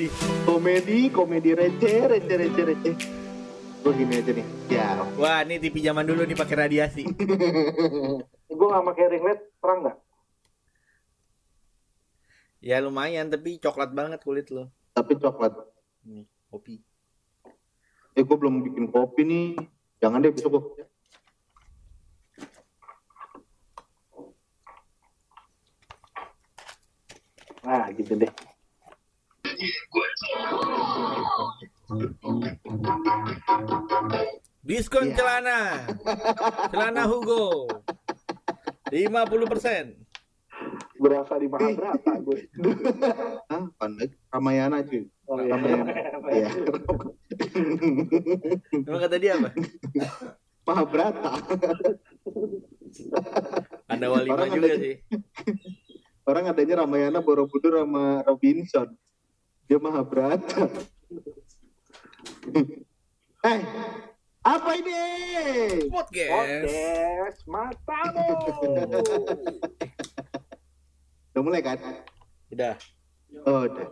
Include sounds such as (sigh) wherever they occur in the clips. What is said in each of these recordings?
komedi. komedi komedi receh receh receh receh gue gini aja nih ya Wah, ini TV zaman dulu nih pakai radiasi. (laughs) Gue gak pakai ring light, terang nggak? Ya lumayan, tapi coklat banget kulit lo. tapi coklat Nih, kopi. eh gue belum bikin kopi nih jangan deh besok gue Nah, gitu deh. Diskon Iya. celana. Celana Hugo. 50%. Berasa di Mahabharata gue. (laughs) ah pandai Ramayana cuy Oh, iya. Ramayana (laughs) ya Emang kata dia apa? Mahabharata Ada Orang juga sih. orang adanya Ramayana Borobudur sama Robinson dia Mahabharata eh apa ini Podcast. Podcast matamu. (laughs) udah mulai kan Udah. oh, udah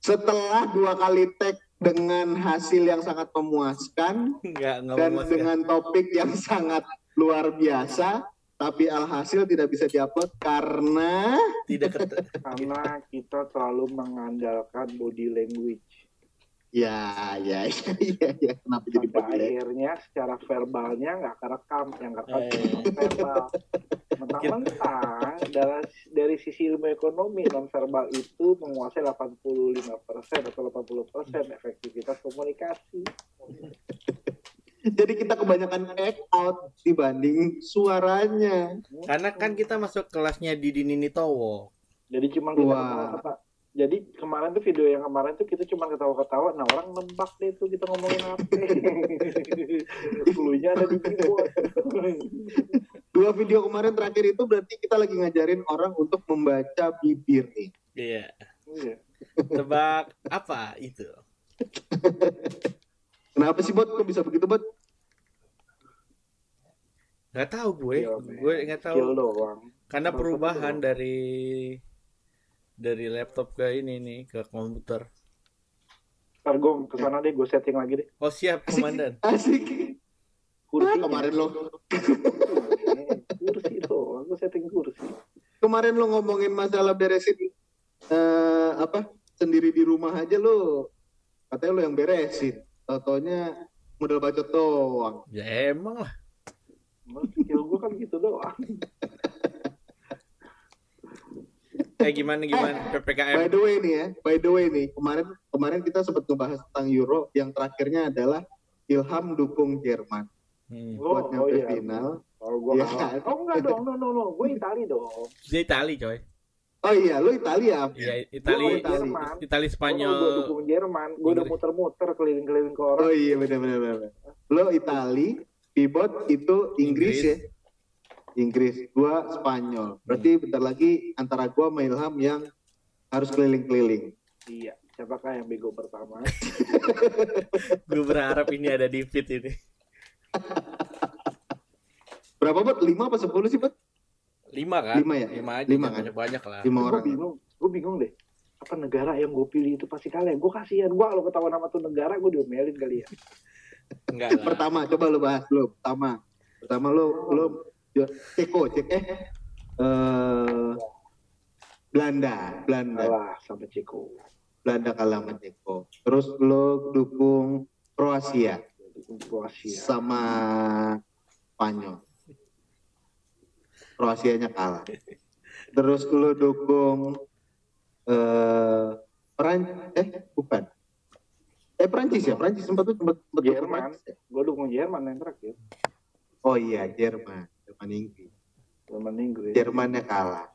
setelah dua kali tag dengan hasil yang sangat memuaskan Enggak, enggak dan memuaskan. dengan topik yang sangat luar biasa tapi alhasil tidak bisa diupload karena Tidak. (laughs) Karena kita terlalu mengandalkan body language. ya ya ya ya, ya. kenapa jadi begini akhirnya secara verbalnya nggak kerekam, yang kerekam Eh. verbal. Mentang-mentang dari, dari sisi ilmu ekonomi non verbal itu menguasai 85% atau 80% efektivitas komunikasi. Jadi kita kebanyakan act out dibanding suaranya Karena kan kita masuk kelasnya di Dinini Towo. Jadi cuma kita Wah. ketawa-ketawa. Jadi kemarin tuh video yang kemarin tuh kita cuma ketawa-ketawa. Nah orang nembak deh tuh kita ngomongin apa. (laughs) Cluenya ada di keyboard. dua video kemarin terakhir itu berarti kita lagi ngajarin orang untuk membaca bibir nih Iya. Iya. Tebak apa itu? (laughs) kenapa sih bot kok bisa begitu bot Gak tahu gue. Iya, men. Gue nggak tahu. Karena perubahan dari dari laptop ke ini nih ke komputer. Ntar gue ke sana deh, gue setting lagi deh. Oh siap komandan. asik Kursi Ah, kemarin lo kursi doang, gue setting kursi. kemarin lo ngomongin masalah beresin eh, apa sendiri di rumah aja lo katanya lo yang beresin tau-taunya modal bacot doang Ya emang lah. Skill gue kan gitu doang. Eh gimana gimana by ppkm? the way nih ya by the way nih kemarin kemarin kita sempat ngebahas tentang Euro yang terakhirnya adalah Ilham dukung Jerman Hmm. buat nyampe iya. final Kalau gue Iya. kalah. Oh enggak dong, no no no, gue Itali dong. Dia Itali coy. oh iya lo Italia Iya Gue Itali Itali. Jerman. Itali Gue Spanyol. dukung Jerman. Gue udah muter-muter keliling-keliling ke orang. oh iya benar benar benar lo Itali Pivot itu Inggris, Inggris. ya Inggris gua Spanyol berarti bentar lagi antara gua sama Ilham yang harus keliling-keliling Iya. Siapakah yang bego pertama? (laughs) Gue berharap ini ada di feed ini. (laughs) berapa bot lima apa sepuluh sih bot Lima kan? Lima ya? Lima aja. Lima kan? Banyak-banyak lah. lima gue orang bingung. Gue bingung deh. Apa negara yang gue pilih itu pasti kalian? Gue kasihan. Gue kalau ketahuan nama tuh negara, gue diomelin kali ya. (laughs) Enggak lah. pertama coba lo bahas lo pertama. Pertama lo lo jo- Ceko cek eh eh, Belanda Belanda. Kalah sama Ceko. Belanda kalah sama Ceko. Terus lo dukung Kroasia. Dukung Kroasia. sama Spanyol. Kroasianya kalah. Terus lo dukung eh Peran eh bukan eh Prancis ya Prancis sempat tuh sempat Jerman. Ya? Gue dukung Jerman yang terakhir. oh iya Jerman Jerman Inggris Jerman Inggris. Jermannya kalah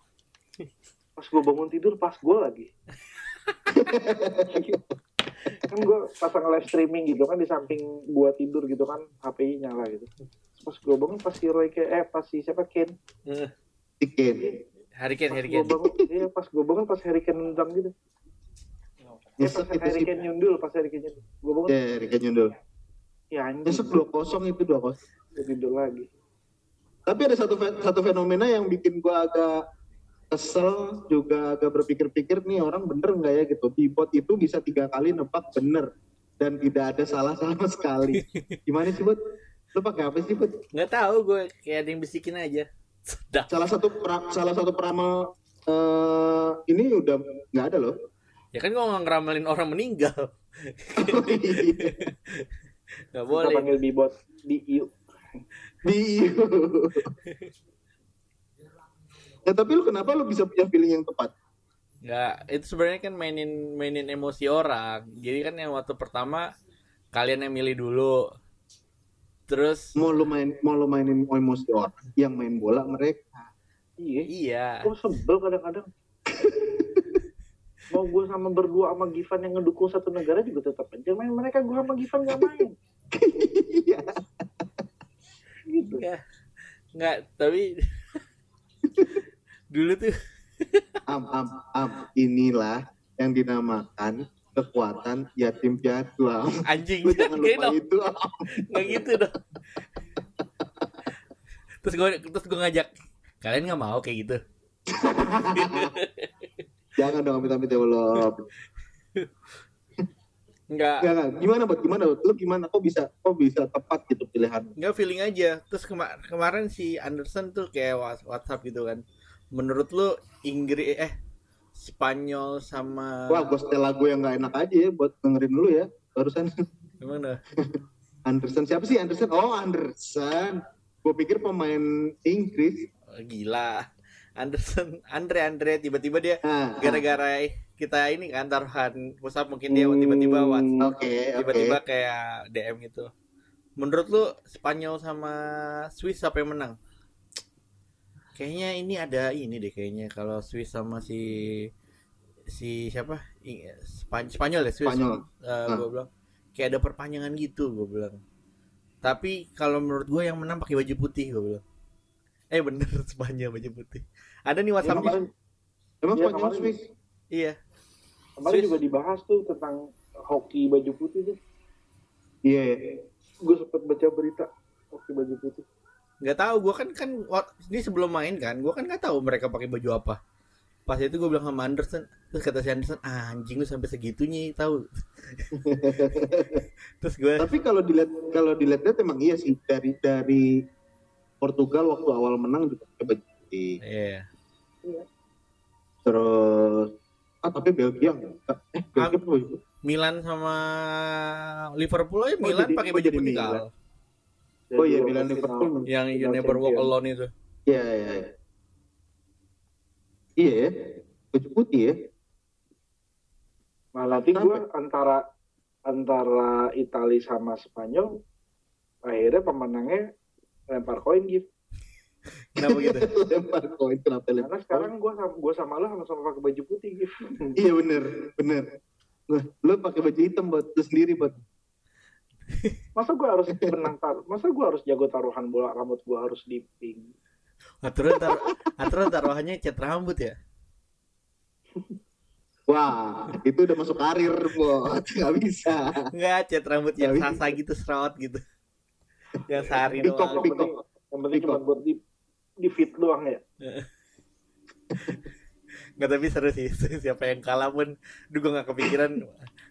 Pas gue bangun tidur, pas gue lagi. (laughs) kan gue pasang live streaming gitu kan di samping gue tidur gitu kan HP nyala gitu. Pas gue bangun pas si Roy Ke- eh pas si siapa Ken. Eh, Hurricane, Pas gue Hurricane. bangun, iya pas gue bangun pas Harry Kane nendang gitu. Eh pas nyesek itu Harry sih Kane nyundul, pas Harry Kane nyundul. Gue bangun, ya Rika Nyundul ya anjing. nyesek dua kosong itu dua kosong Gue tidur lagi. tapi ada satu fe- satu fenomena yang bikin gua agak kesel juga agak berpikir-pikir nih orang bener nggak ya gitu bibot itu bisa tiga kali nebak bener dan tidak ada salah sama (laughs) sekali gimana sih bot lu pakai apa sih bot Nggak tahu gue kayak ada yang bisikin aja. (laughs) Sedap. salah satu pra- salah satu peramal eh, ini udah nggak ada loh Ya kan gue nggak ngeramalin orang meninggal. (laughs) Nggak Kita boleh. panggil bibot di iu. Bio. (laughs) ya tapi lu kenapa lu bisa punya feeling yang tepat Nggak, itu sebenarnya kan mainin mainin emosi orang. Jadi kan yang waktu pertama kalian yang milih dulu. Terus mau lu main mau lu mainin emosi orang yang main bola mereka Iya. iya. Gue sebel kadang-kadang. Mau gue sama berdua sama Givan yang ngedukung satu negara juga tetap aja main. Mereka gue sama Givan gak main. (laughs) Iya. gitu. Nggak, nggak, tapi (laughs) dulu tuh (laughs) am am am inilah yang dinamakan kekuatan yatim piatu Am. anjing lu jangan lupa dong. itu Am. nggak gitu dong terus gue terus gue ngajak kalian nggak mau kayak gitu jangan dong amit amit ya Allah. Nggak. Nggak, nggak. gimana buat gimana lu gimana? Kok bisa kok bisa tepat gitu pilihan? Nggak feeling aja. Terus kema- kemarin si Anderson tuh kayak Whats- WhatsApp gitu kan. Menurut lu Inggris eh Spanyol sama wah gue setel lagu yang nggak enak aja ya buat dengerin dulu ya barusan. Gimana? (laughs) Anderson. Siapa sih Anderson? Oh Anderson. Gue pikir pemain Inggris. Oh, gila Anderson Andre Andre tiba-tiba dia ah, gara-gara kita ini kan taruhan pusat mungkin dia tiba-tiba Hmm, WhatsApp oke oke tiba-tiba kayak DM gitu. Menurut lu Spanyol sama Swiss siapa yang menang? Kayaknya ini ada ini deh kayaknya kalau Swiss sama si si siapa? I- Span- Spanyol ya Swiss. Spanyol. Eh, Ah. gua bilang kayak ada perpanjangan gitu gua bilang. Tapi kalau menurut gue yang menang pakai baju putih gua bilang. Eh bener Spanyol baju putih. Ada nih Ya, WhatsApp kemarin, emang Iya, Spanyol kemarin- Swiss Iya. kemarin Swiss. juga dibahas tuh tentang hoki baju putih tuh. iya iya. Gue sempet baca berita hoki baju putih. nggak tahu gue kan kan ini sebelum main kan gue kan nggak tahu mereka pakai baju apa pas itu gue bilang sama Anderson terus kata si Anderson ah, anjing lu sampai segitunya tahu (laughs) terus gue tapi kalau dilihat kalau dilihat emang iya sih dari dari Portugal waktu awal menang juga pakai baju putih. iya terus ah tapi Belgia enggak eh Belgia pakai baju putih. Milan sama Liverpool aja Oh, Milan pakai oh, baju putih Milan. oh iya Milan. Liverpool yang You Never Walk. Alone itu iya iya iya. iya ya baju putih ya nanti Kenapa? gue antara antara Italia sama Spanyol, akhirnya pemenangnya lempar koin gitu. kenapa gitu? (laughs) Lempar koin kenapa lempar Karena sekarang gue sama gue sama lo sama-sama pakai baju putih gitu. (laughs) iya bener bener. Nah, lu pakai baju hitam buat lu sendiri buat (laughs) Masa gue harus menang tar Masa gue harus jago taruhan bola rambut gue harus di pink. aturan tar aturan taruhannya cat rambut ya? Wah itu udah masuk karir buat nggak bisa. Nggak cat rambut yang sasa gitu serot gitu (laughs) yang sehari Pikok, doang. Yang pikok. penting, yang penting Pikok. cuma buat di di fit doang ya. (laughs) Nggak tapi seru sih. (laughs) Siapa yang kalah pun Duh gue gak kepikiran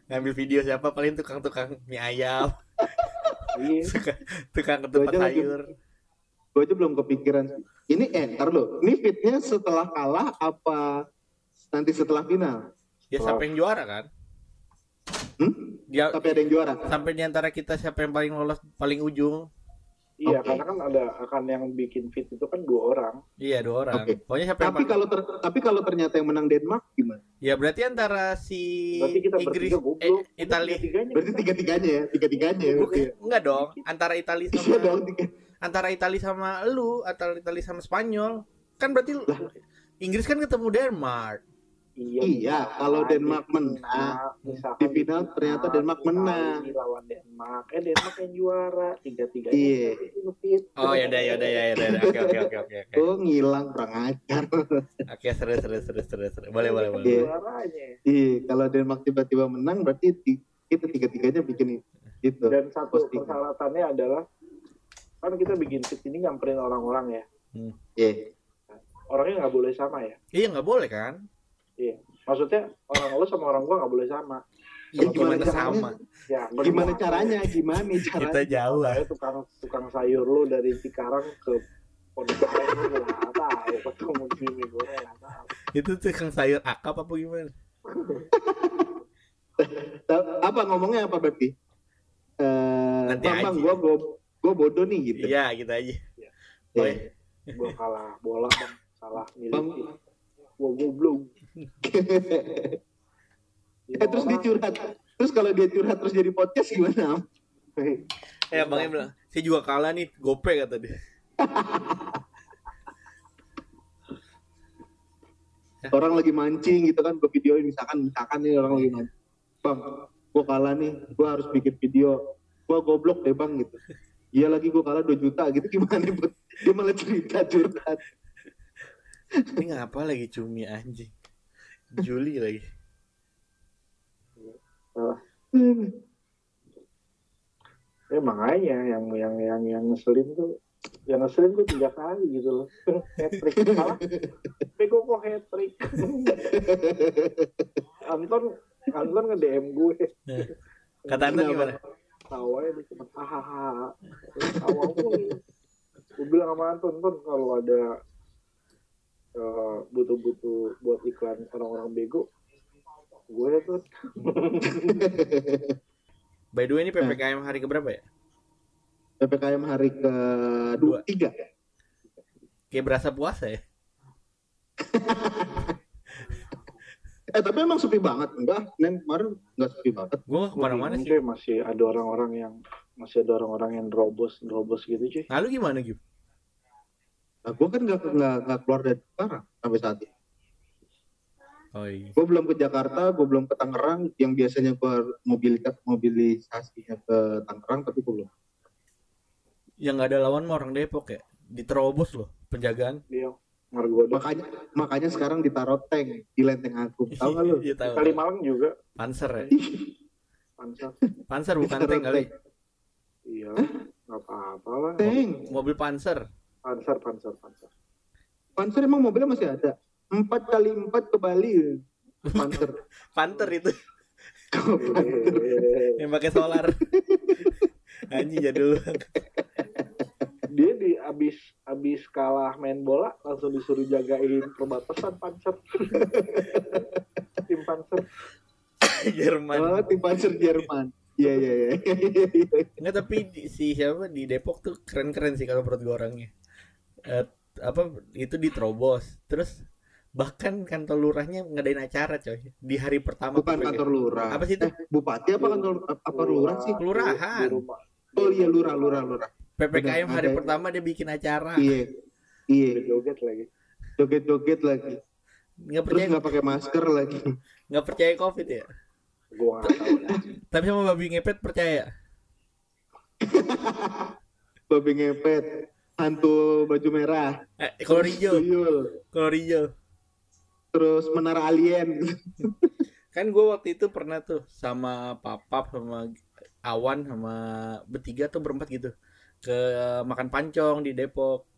Ngambil video siapa. Paling tukang-tukang mie ayam. Iya. Tukang, tukang Gua ketupat sayur. gue aja belum kepikiran ini eh ntar lo ini fitnya setelah kalah apa nanti setelah final? Ya siapa yang juara kan? Hmm? Dia tapi ada yang juara. Sampai di antara kita siapa yang paling lolos Paling ujung Iya, Oke. karena kan ada akan yang bikin fit itu kan dua orang. Iya dua orang Oke. Pokoknya siapa yang tapi paling kalau ter- tapi kalau ternyata yang menang Denmark gimana Ya berarti antara si Berarti kita Inggris eh, Italia Tiganya. berarti tiga tiganya ya tiga tiganya ya berarti ya? Enggak dong Antara Italia iya sama dong tiga Antara Italia sama lu Atau Italia sama Spanyol Kan berarti Inggris kan ketemu Denmark Iya, kalau misalkan Denmark di menang, final- misalkan di final ternyata Denmark menang. lawan Denmark, eh Denmark yang juara tiga tiga. Iya. Oh ya udah ya udah ya udah ya. Oke oke oke oke oke. oh ngilang kurang ajar Oke seru seru seru seru seru. Boleh boleh boleh. Iya. Juaranya. iya kalau Denmark tiba-tiba menang berarti ti- kita tiga tiganya bikin itu Dan satu Posting. persyaratannya adalah kan kita bikin fit ini nyamperin orang-orang ya. Iya. orangnya nggak boleh sama ya Iya nggak boleh kan? Iya maksudnya orang lu sama orang gua nggak boleh sama Ya Gimana gimana caranya? sama? ya Gimana caranya? Gimana Kita caranya? jauh lah. Saya tukang tukang sayur lu dari Cikarang ke Pondok Lain lu nggak tahu ketemu nggak tahu Itu tukang sayur akap apa gimana? Ta- Apa ngomongnya apa Bepi? Eh, Nanti bang, bang, aja. gua, gua, gua bodoh nih gitu. Iya gitu aja. Ya. Oh, gue kalah bola bang salah milih Bang. gua goblok Eh, terus dia curhat. Terus kalau dia curhat terus jadi podcast gimana? Eh abangnya bilang, saya juga kalah nih, gope kata dia. Orang lagi mancing gitu kan, gue videoin misalkan misalkan nih orang lagi mancing. Bang, gua kalah nih, gua harus bikin video. Gua goblok deh bang gitu. Iya lagi gua kalah 2 juta gitu gimana buat dia malah cerita curhat. Ini ngapa lagi cumi anjing? Juli lagi. ya makanya yang yang yang yang ngeselin tuh yang ngeselin tuh tiga kali gitu loh. (laughs) Hat trick. Malah bego kok hat trick. (laughs) Anton Anton nge DM gue. Kata anda gimana? tawa dia cuma hahaha. Tawa mulu gue bilang sama Anton Anton kalau ada butuh-butuh buat iklan orang-orang bego gue tuh (laughs) By the way ini PPKM hari keberapa ya? PPKM hari ke dua tiga. Kayak berasa puasa ya? (laughs) Eh tapi emang sepi banget enggak? Nen kemarin enggak sepi banget. Gue gak ke mana-mana sih. Masih ada orang-orang yang masih ada orang-orang yang robos robos gitu cuy Nah lu gimana Gib? Nah, gue kan nggak nggak nggak keluar dari Tangerang sampai saat ini. Oh iya. Gue belum ke Jakarta, gue belum ke Tangerang. Yang biasanya gue mobilitas mobilisasinya ke Tangerang, tapi gue belum. Yang gak ada lawan mah orang Depok ya? Diterobos loh penjagaan. Margoda Makanya makanya sekarang ditaruh tank di Lenteng Agung. Tahu nggak lu? (laughs) Iya tahu. Kalimalang juga Panser ya? (laughs) pansa Panser bukan tank kali. iya nggak apa-apa lah Tank. Mobil Panser. Panser panser panser Panzer emang mobilnya masih ada. Empat kali empat ke Bali. Panzer. (laughs) Panther itu yang pakai solar. Anjing jadul banget. dia di abis abis kalah main bola langsung disuruh jagain perbatasan panser tim panser Jerman. Oh, tim Panzer Jerman. Iya iya iya. Enggak tapi di- si siapa di Depok tuh keren-keren sih kalau menurut gue orangnya. Eh, apa itu diterobos. Terus bahkan kantor lurahnya ngadain acara coy di hari pertama Bukan kantor lurah. Apa sih itu? Eh, bupati apa kantor apa lurah sih? Kelurahan. Oh iya lurah lurah lurah. PPKM hari Ada- pertama dia bikin acara. Iya. Iya. joget lagi Joget-joget lagi. Nggak Terus percaya nggak pakai masker lagi. nggak percaya covid ya. gua nggak tahu dah. Tapi sama babi ngepet percaya. (laughs) Babi ngepet. Hantu baju merah. Eh, kalau Tuyul. kalau Rijo. Terus menara alien. (laughs) Kan gue waktu itu pernah tuh sama Papap sama Awan sama bertiga tuh berempat gitu ke makan pancong di Depok.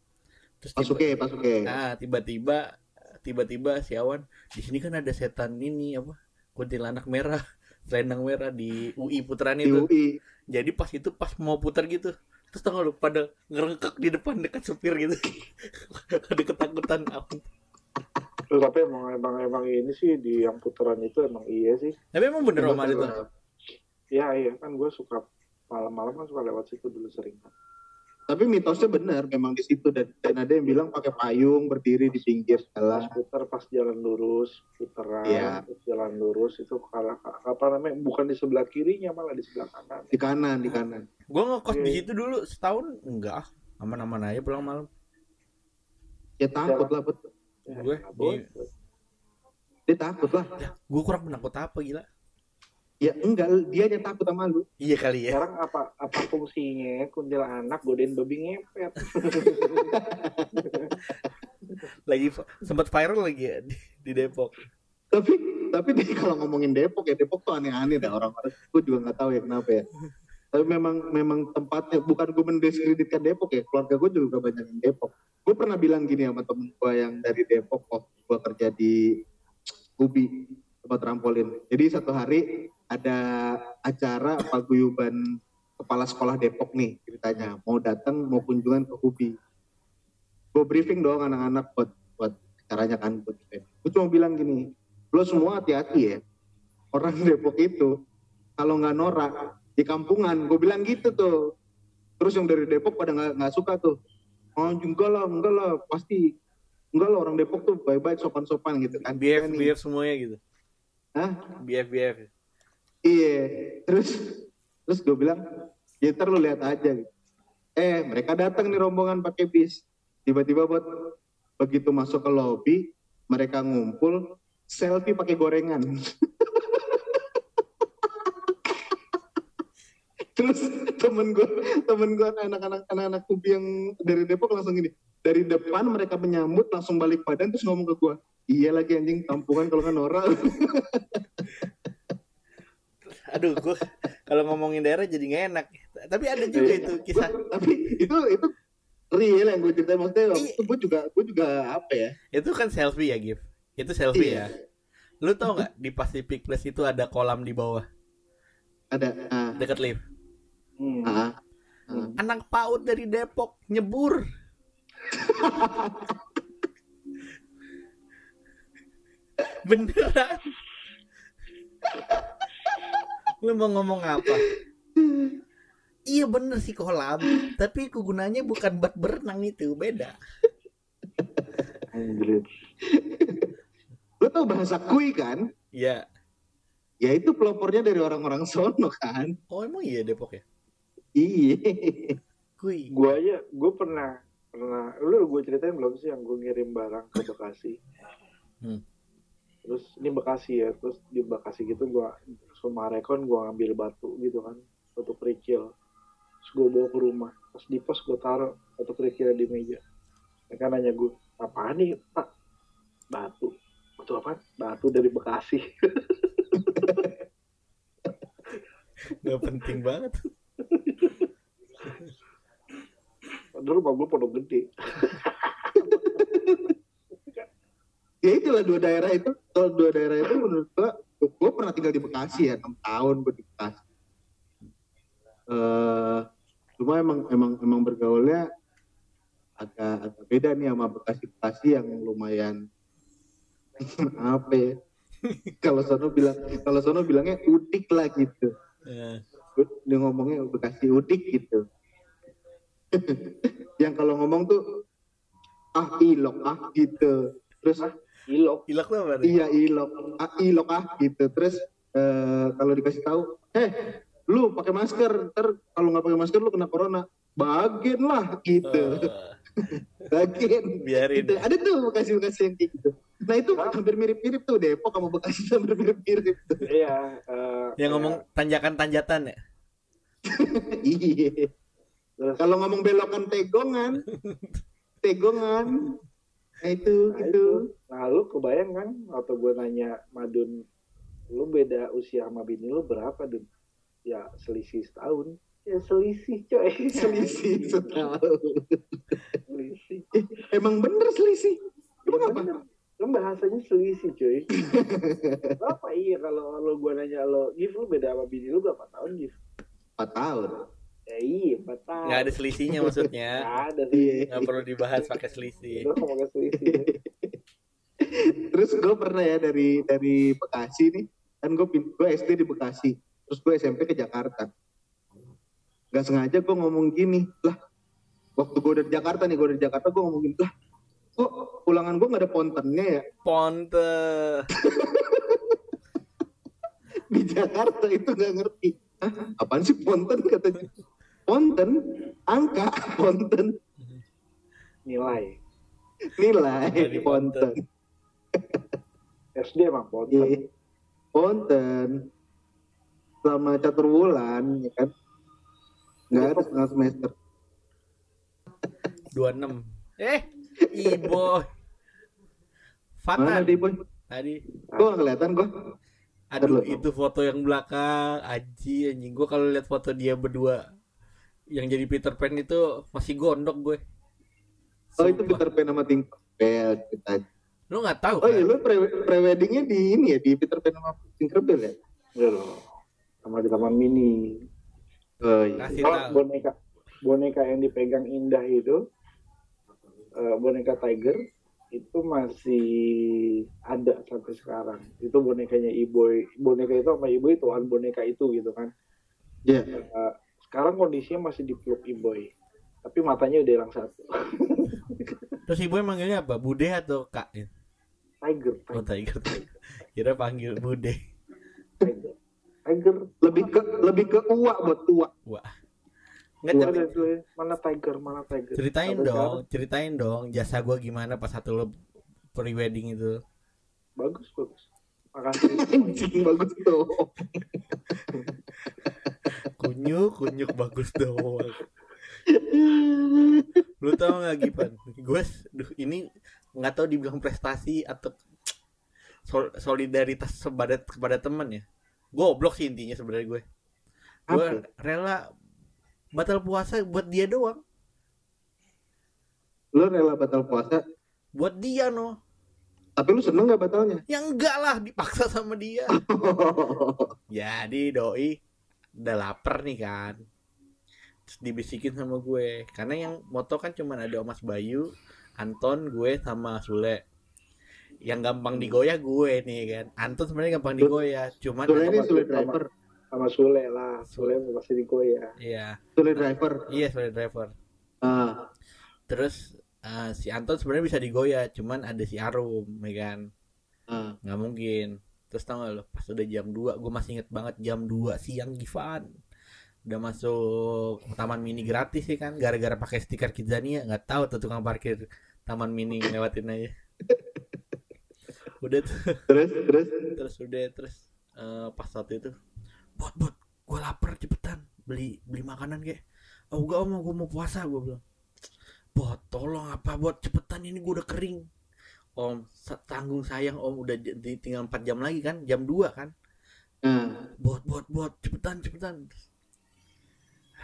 Terus tiba- Pasuke, pasuke. Nah, tiba-tiba tiba-tiba si Awan di sini kan ada setan ini apa? Kuntilanak merah, (laughs) selendang merah di UI Putaran Di itu. UI. Jadi pas itu pas mau putar gitu, terus tau gak lu pada ngerengkek di depan dekat supir gitu. (laughs) ada ketakutan Awan. Terus tapi emang emang emang ini sih di yang putaran itu emang iya sih Tapi emang bener Om ada tuh. Iya iya kan gue suka malam-malam kan suka lewat situ dulu sering kan. Tapi mitosnya benar, memang di situ dan, dan ada yang bilang pakai payung berdiri di pinggir Pas jalan. putar pas jalan lurus, putaran, Iya. terus jalan lurus itu kalau apa namanya bukan di sebelah kirinya malah di sebelah kanan. Di kanan, di kanan. Gue ngekos di Iya. situ dulu setahun enggak aman-aman aja pulang malam. Ya takut lah, betul. Ya, Gue nggak di- boleh. Dia takut lah. Gue kurang penakut apa gila? Ya enggak, dia yang takut sama lu. Iya kali ya. Sekarang apa apa fungsinya kuntilanak godain babi ngepet? (laughs) Lagi sempat viral lagi ya di, di Depok. Tapi tapi dia kalau ngomongin Depok ya Depok tuh aneh-aneh dah orang-orang. Gue juga nggak tahu ya kenapa ya. tapi memang memang tempatnya bukan gue mendiskreditkan Depok ya keluarga gue juga banyak yang Depok gue pernah bilang gini sama temen gue yang dari Depok kok gue kerja di Ubi tempat trampolin jadi satu hari ada acara paguyuban kepala sekolah Depok nih ceritanya. Mau datang mau kunjungan ke Ubi gue briefing dong anak-anak buat buat caranya kan buat gue cuma bilang gini lo semua hati-hati ya. Orang (laughs) Depok itu kalau nggak norak di kampungan. Gue bilang gitu tuh. Terus yang dari Depok pada nggak nggak suka tuh. Oh enggak lah enggak lah. Pasti enggak lah orang Depok tuh baik-baik sopan-sopan gitu kan. BF. BF semuanya gitu. Hah? BF BF iya. Terus terus gue bilang ya ntar lu lihat aja. Eh mereka datang nih rombongan pakai bis. Tiba-tiba buat begitu masuk ke lobby mereka ngumpul selfie pakai gorengan. (laughs) Terus temen gue temen gue anak-anak anak-anak kubi yang dari Depok langsung gini dari depan mereka menyambut langsung balik badan terus ngomong ke gue iya lagi anjing kampungan kalau kan norak (laughs) aduh gue (laughs) kalau ngomongin daerah jadi nggak enak. Tapi ada juga itu kisah. Tapi itu itu real yang gue ceritain. Maksudnya waktu Iya. itu gue juga gue juga apa ya? Itu kan selfie ya Gif? Itu selfie Iya. ya? Lu tau nggak di Pacific Place itu ada kolam di bawah? Ada ah, dekat lift. Hmm. ah, ah. anak PAUD dari Depok nyebur. (laughs) Beneran lu mau ngomong apa? Iya bener sih kolam. Tapi kegunaannya bukan buat berenang itu beda. Anjrit. lo tau bahasa kui kan? Ya ya itu pelopornya dari orang-orang sono kan. Oh emang iya Depok ya? Iya. Kui. Gue aja, gue pernah pernah, lu gue ceritain belum sih yang gue ngirim barang ke Bekasi. Hmm. Terus ini Bekasi ya, terus di Bekasi gitu gue Sumarekon gue ngambil batu gitu kan, batu kerikil. Terus gue bawa ke rumah, pas di pos gue taruh batu kerikilnya di meja. Mereka nanya gue, apaan nih pak? Batu. Batu apa? Batu dari Bekasi. (laughs) nggak penting banget Padahal rumah gue pondok gede. (laughs) ya itulah dua daerah itu dua daerah itu menurut gua gue pernah tinggal di Bekasi ya enam tahun gue di Bekasi. Eh cuma emang emang emang bergaulnya agak agak beda nih sama Bekasi Bekasi yang lumayan (laughs) apa ya? Kalau sono bilang kalau sono bilangnya udik lah gitu. Eh, dia ngomongnya Bekasi udik gitu. (laughs) Yang kalau ngomong tuh ah ilok ah gitu. Terus Ilok. ilok tuh apa nih? iya ilok. Ah ilok ah gitu. Terus eh, kalau dikasih tahu eh lu pakai masker. Ntar kalau nggak pakai masker lu kena corona. Bagian lah gitu. Eh, (laughs) bagian. Biarin. Gitu. ada tuh bekasi bekasi yang kayak gitu. Nah itu Hah? hampir mirip-mirip tuh Depok sama Bekasi (laughs) hampir mirip-mirip tuh. Iya. eh, yang kayak- ngomong tanjakan-tanjatan ya? (laughs) Iya. Terus? Kalau ngomong belokan tegongan tegongan nah itu Nah, gitu Nah, lu kebayang kan atau gue nanya Madun, lu beda usia sama bini lu berapa, Dun? Ya, selisih setahun. Ya, selisih, coy. (laughs) selisih setahun selisih. emang bener selisih Ya, emang apa bener. Kan bahasanya selisih, coy. (laughs) berapa iya kalau lo gue nanya lo, Gif, lu beda sama bini lu berapa tahun, Gif? empat tahun Ya, iya, nggak ada selisihnya maksudnya. (laughs) Nggak ada sih. iya. Nggak perlu dibahas pakai selisih. Ngomongin selisih. (laughs) terus gue pernah ya dari dari Bekasi nih. Kan gue gue SD di Bekasi. Terus gue SMP ke Jakarta. Nggak sengaja gue ngomong gini lah waktu gue dari Jakarta nih gue dari Jakarta gue ngomong gini lah kok ulangan gue nggak ada pontennya ya? (laughs) Ponte. Di Jakarta itu nggak ngerti. Hah, apaan sih ponten? katanya ponten angka ponten Nilai. nilai ponten. (laughs) SD emang ponten. Iya. ponten selama catur bulan ya kan nggak ada setengah semester 26 eh ibo mana Fatan dia boy tadi gue nggak kelihatan gue Aduh, Betul. itu foto yang belakang, aji anjing. Gue kalau lihat foto dia berdua yang jadi Peter Pan itu masih gondok gue. Oh itu Sumpah. Peter Pan sama Tinkerbell kita. Lu nggak tahu Oh kan? iya lu pre preweddingnya di ini ya di Peter Pan sama Tinkerbell ya? Iya loh. Sama di taman mini. Oh iya. Kasih Kalau tahu. boneka boneka yang dipegang Indah itu eh, boneka Tiger itu masih ada sampai sekarang. Itu bonekanya Iboy. Boneka itu sama Iboy tuan boneka itu gitu kan. Iya. Eh, sekarang kondisinya masih dipeluk Iboy. Tapi matanya udah hilang satu. (laughs) Terus ibu manggilnya apa? Bude atau Kak? Tiger, Oh, Tiger, Tiger. Kira panggil Bude. Tiger. Tiger. Lebih ke lebih ke uak buat tua. Wah. Nggak, tapi ada tuh, ya. mana Tiger, mana Tiger. ceritain Sampai dong, sekarang ceritain dong jasa gua gimana pas satu lo pre-wedding itu. Bagus, bagus. Makasih. (laughs) Bagus tuh. (laughs) Kunyuk, kunyuk bagus doang. (laughs) Lu tau gak Gipan? Gue, duh, ini nggak tahu dibilang prestasi atau sol- solidaritas kepada kepada teman ya. Goblok sih intinya sebenarnya gue. Gue rela batal puasa buat dia doang. Lu rela batal puasa, Buat dia no. tapi lu seneng gak batalnya? Ya enggak lah dipaksa sama dia. (laughs) Jadi doi udah lapar nih kan. Terus dibisikin sama gue. Karena yang moto kan cuma ada Mas Bayu, Anton, gue sama Sule. Yang gampang digoyah gue nih kan. Anton sebenarnya gampang digoyah, cuman Sule ini Sule driver. sama Sule lah. Sule pasti digoyah. iya, Sule driver. iya Sule driver. Ah, Terus eh, si Anton sebenarnya bisa digoyah, cuman ada si Arum, ya kan. ah. nggak mungkin terus tau gak lo pas udah jam 2 gue masih inget banget jam 2 siang Givan. Udah masuk taman mini gratis sih kan gara-gara pakai stiker Kidzania. Nggak tahu tuh tukang parkir taman mini lewatin aja. (laughs) Udah tuh, Terus terus? Terus udah terus eh, pas waktu itu bot bot gue lapar cepetan beli beli makanan kayak oh enggak om gue mau puasa gue bilang. Bot tolong apa bot? Cepetan ini gue udah kering om tanggung sayang om udah tinggal 4 jam lagi kan? Jam 2 kan? Nah, bot bot bot cepetan cepetan.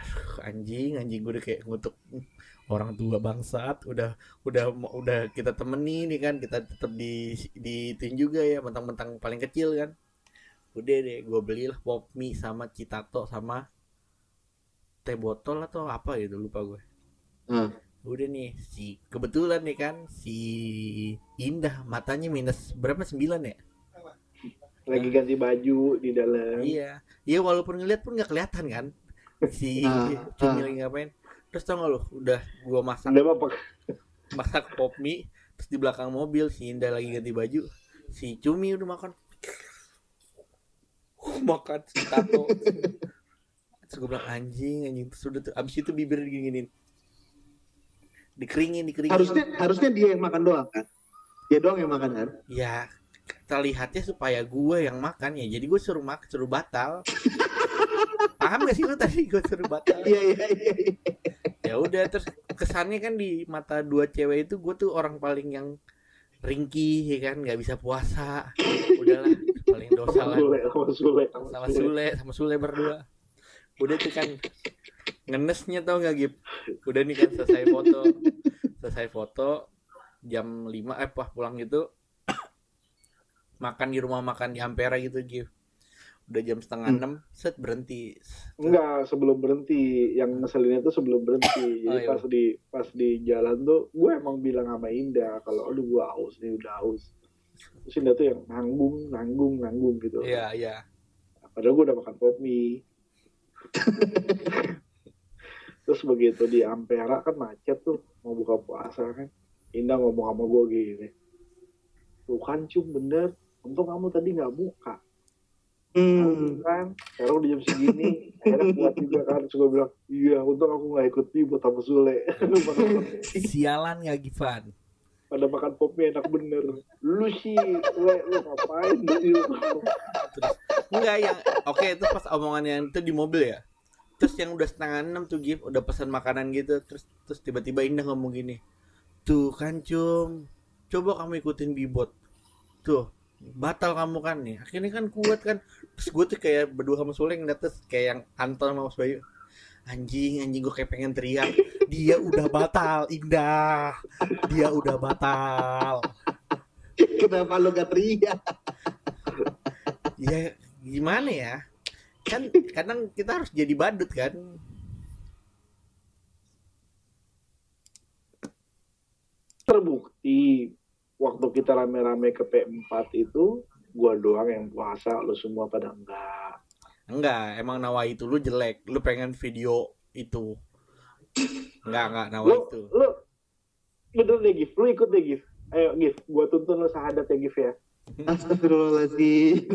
Aduh, anjing anjing gue udah kayak ngutuk "Hmm, orang tua bangsat. Udah udah udah kita temenin nih kan? Kita tetap di di itu juga ya mentang-mentang paling kecil kan? Udah deh gue belilah pop mie sama citato sama teh botol atau apa gitu lupa gue ah. Udah nih si kebetulan nih kan si Indah matanya minus berapa sembilan ya Lagi ganti baju di dalam. Iya, iya walaupun ngeliat pun nggak kelihatan kan si Ah, Cumi ah. lagi ngapain. Terus tau gak lu, udah gua masak Udah apa? masak pop mie, terus di belakang mobil si Indah lagi ganti baju, si Cumi udah makan. (laughs) makan si tato. Terus gue bilang anjing anjing terus udah tuh abis itu bibir diginin dikeringin dikeringin. Harusnya harusnya dia yang makan doang kan? Dia doang yang makan kan? ya terlihatnya supaya gue yang makan ya. Jadi gue suruh mak suruh batal. (laughs) Paham gak sih lu tadi? Gue suruh batal. Iya iya iya. iya. ya udah terus kesannya kan di mata dua cewek itu gue tuh orang paling yang ringkih ya kan? Nggak bisa puasa. Udahlah paling dosa Sama lah. Sule, sama Sule, sama Sule sama Sule berdua udah tuh kan ngenesnya tau nggak Gip udah nih kan selesai foto selesai foto jam 5 eh pas pulang gitu makan di rumah makan di Ampera gitu Gip udah jam setengah Hmm. enam set berhenti Enggak, sebelum berhenti. Yang ngeselinnya tuh sebelum berhenti. Jadi Oh, iya. pas di pas di jalan tuh, gue emang bilang sama Indah kalau aduh gue haus nih udah haus. Terus Indah tuh yang nanggung, nanggung, nanggung gitu. iya iya Padahal gue udah makan pop mie. Terus begitu di Ampera kan macet tuh mau buka puasa kan. Indah ngomong sama gue gini. Tuh kan cum bener. Untung kamu tadi nggak buka. Hmm. kan sekarang udah jam segini akhirnya kuat juga kan terus gue bilang iya untung aku nggak ikut ribut sama Sule sialan nggak Givan pada makan pop mie enak bener lu sih le lu ngapain situ Enggak yang oke itu pas omongan yang itu di mobil ya. Terus yang udah setengah enam tuh Gif udah pesan makanan gitu terus terus tiba-tiba Indah ngomong gini. Tuh kan cum, coba kamu ikutin bibot. Tuh batal kamu kan nih akhirnya kan kuat kan terus gue tuh kayak berdua sama Sule ngeliat terus kayak yang Anton sama Mas Bayu anjing anjing gue kayak pengen teriak dia udah batal indah. Dia udah batal. Kenapa lu gak teriak? ya gimana ya? Kan kadang kita harus jadi badut kan? Terbukti waktu kita rame-rame ke P4 itu gua doang yang puasa lu semua pada enggak. Enggak emang nawa itu lu jelek. Lu pengen video itu enggak enggak nawa lu itu lu bener deh Gif lu ikut deh Gif ayo Gif gua tuntun lu sahadat ya Gif ya Astagfirullahaladzim.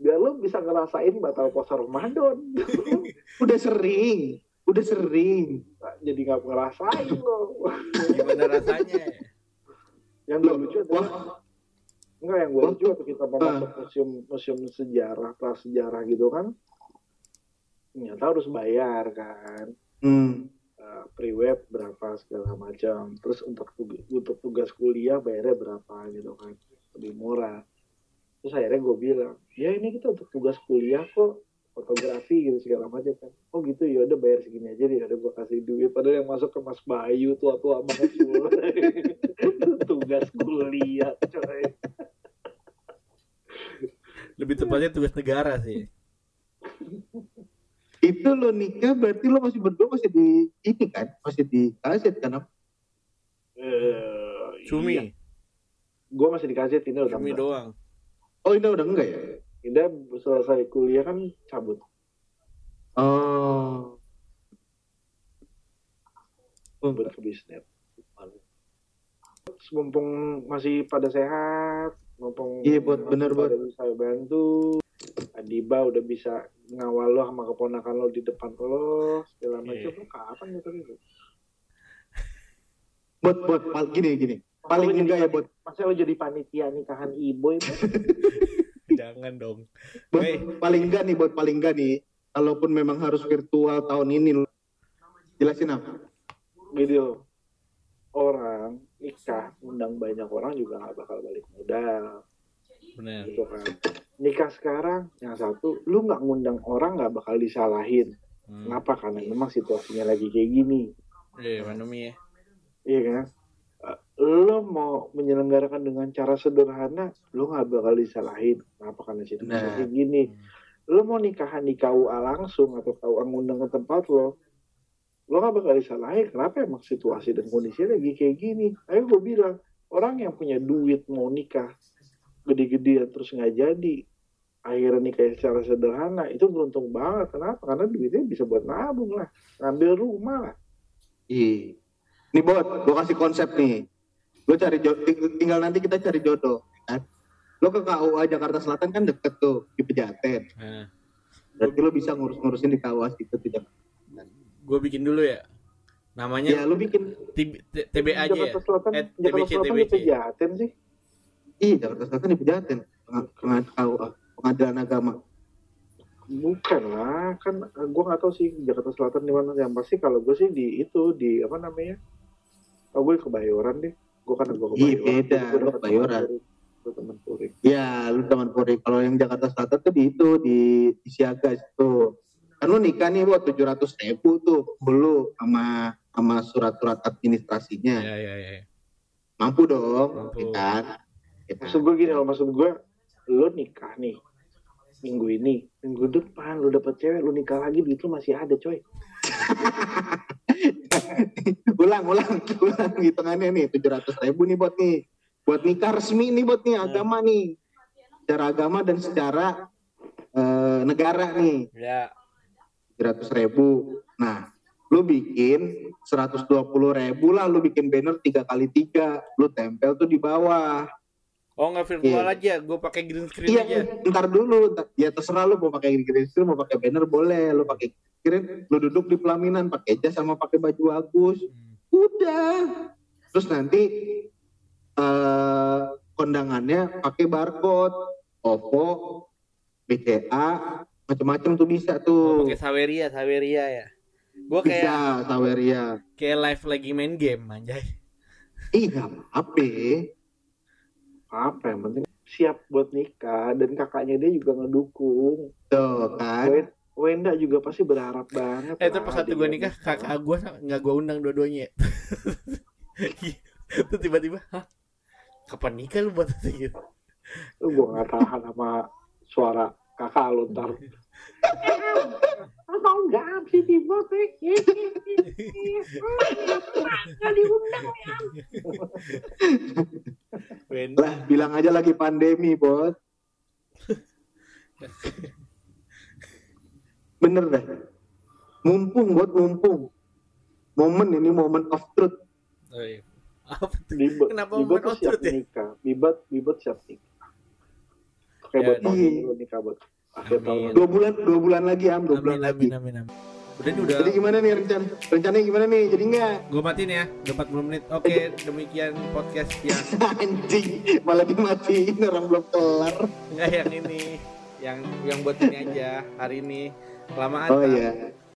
biar lu bisa ngerasain batal puasa Ramadan Udah sering. Udah sering. jadi nggak ngerasain lo gimana rasanya yang Loh, lucu adalah Enggak yang gue lucu waktu kita mau masuk museum museum sejarah prasejarah gitu kan. Ternyata harus bayar kan. Hmm. uh, pre-web berapa segala macam. Terus untuk untuk tugas kuliah bayarnya berapa gitu kan. Lebih murah. Terus akhirnya gue bilang ya ini kita untuk tugas kuliah kok. Fotografi gitu segala macam kan. Oh gitu. Ya udah bayar segini aja deh. Udah gue kasih duit. Padahal yang masuk ke Mas Bayu tua-tua banget semua (laughs) tugas kuliah coy lebih tepatnya tugas negara sih Itu lo nikah berarti lo masih berdua masih di ini kan? Masih di kaset kan? Eh, cumi iya. gue masih dikasih ini udah cumi enggak. doang Oh ini udah enggak ya? Indah selesai kuliah kan cabut Oh. Cabut ke bisnet mumpung masih pada sehat mumpung Iya, Bot, bener, pada bisa bantu Adiba udah bisa ngawal lo sama keponakan lo di depan lo segala macam Iya. lo kapan gitu Bot, bot, pal- gini, gini. Paling enggak ya, bot. masa lo jadi panitia nikahan ibu itu (laughs) jangan dong Hei. paling enggak nih, bot, paling enggak nih. Kalaupun memang harus virtual tahun ini, lo- jelasin apa? video orang nikah undang banyak orang juga nggak bakal balik modal. Benar gitu kan. Nikah sekarang yang satu lu nggak ngundang orang nggak bakal disalahin. Hmm. kenapa? Karena memang situasinya lagi kayak gini. Eh pandemi ya. Iya kan? Eh, lo mau menyelenggarakan dengan cara sederhana lo nggak bakal disalahin. Kenapa? Karena situasi Nah. kayak gini. Lo mau nikahan di KUA langsung atau KUA ngundang ke tempat lo lo nggak bakal disalahin kenapa emang situasi dan kondisinya lagi kayak gini ayo gue bilang orang yang punya duit mau nikah gede-gedean terus nggak jadi akhirnya nikah secara sederhana itu beruntung banget kenapa karena duitnya bisa buat nabung lah ngambil rumah lah Iya. Nih bot, gue kasih konsep nih. Lo cari jodoh, tinggal nanti kita cari jodoh, kan? Lo ke KUA Jakarta Selatan kan deket tuh di Pejaten. nah, Berarti lo bisa ngurus-ngurusin di KUA situ tuh. Jakarta. Gue bikin dulu ya Ya, namanya lo bikin. TB T- TBA aja ya Jakarta Selatan, Eh, Jakarta TBC, TBC. di Pejaten sih Iya, Jakarta Selatan di Pejaten. KUA, pengadilan agama. bukan lah kan gue nggak tahu sih Jakarta Selatan di mana yang pasti kalau gue sih di itu di apa namanya oh gue kebayoran deh gue kan gue Iya, kebayoran beda. Jadi gua Lo dapet Kebayoran. teman Puri. Teman puri Ya, lu teman Polri. Kalau yang Jakarta Selatan tuh di itu di, di Siaga itu. Kan lu nikah nih buat tujuh ratus ribu tuh dulu sama sama surat-surat administrasinya. ya ya ya Mampu dong, Mampu. ya kan? Ya kan? maksud gue gini loh maksud gue lo nikah nih minggu ini minggu depan lo dapet cewek lo nikah lagi duit lo masih ada coy (laughs) ulang, ulang, ulang hitungannya nih tujuh ratus ribu nih buat nih, buat nikah resmi nih buat nih agama nih, secara agama dan secara eh, negara nih. ya 300 ribu. Nah, lu bikin 120 ribu lah, lu bikin banner tiga kali tiga, lu tempel tuh di bawah. oh nggak virtual Iya. aja gue pakai green screen Iya, aja ntar dulu, ya terserah lu mau pakai green screen, mau pakai banner boleh, lu pakai screen, lu duduk di pelaminan pakai jas sama pakai baju bagus, Hmm. udah. Terus nanti eh kondangannya pakai barcode, OVO, BCA, macam-macam tuh bisa Oh, tuh. pakai saweria saweria ya gue Bisa, kayak Saweria. kayak live lagi main game anjay Iya, apa? apa yang penting siap buat nikah dan kakaknya dia juga ngedukung Tuh kan. Wen- Wenda juga pasti berharap banget Eh, itu lah pas satu gue nikah, kakak gue nggak gue undang dua-duanya. (laughs) Itu tiba-tiba, hah? Kapan nikah lu buat (laughs) gitu? lu gue nggak tahan sama suara kakak lu ntar sih tiba nggak diundang ya Lah, bilang aja lagi pandemi, Bos. Bener dah. Mumpung, buat mumpung. Momen ini momen of truth. oh, iya. apa tuh? Kenapa Bibet momen siap outfit ya? nikah Bibet, Bibet siap nikah Ya, buat iya. nikah buat akhir Amin. tahun Dua bulan, dua bulan lagi, Am. Dua bulan Amin, lagi. amin, amin, amin. Udah nih udah. Jadi gimana nih rencana? Rencananya gimana nih? Jadi nggak? Gue matiin ya, udah 40 menit. Oke, demikian podcast yang (laughs) Anjing, malah dimatiin orang belum kelar. enggak yang ini, yang yang buat ini aja hari ini. Kelamaan. Oh iya.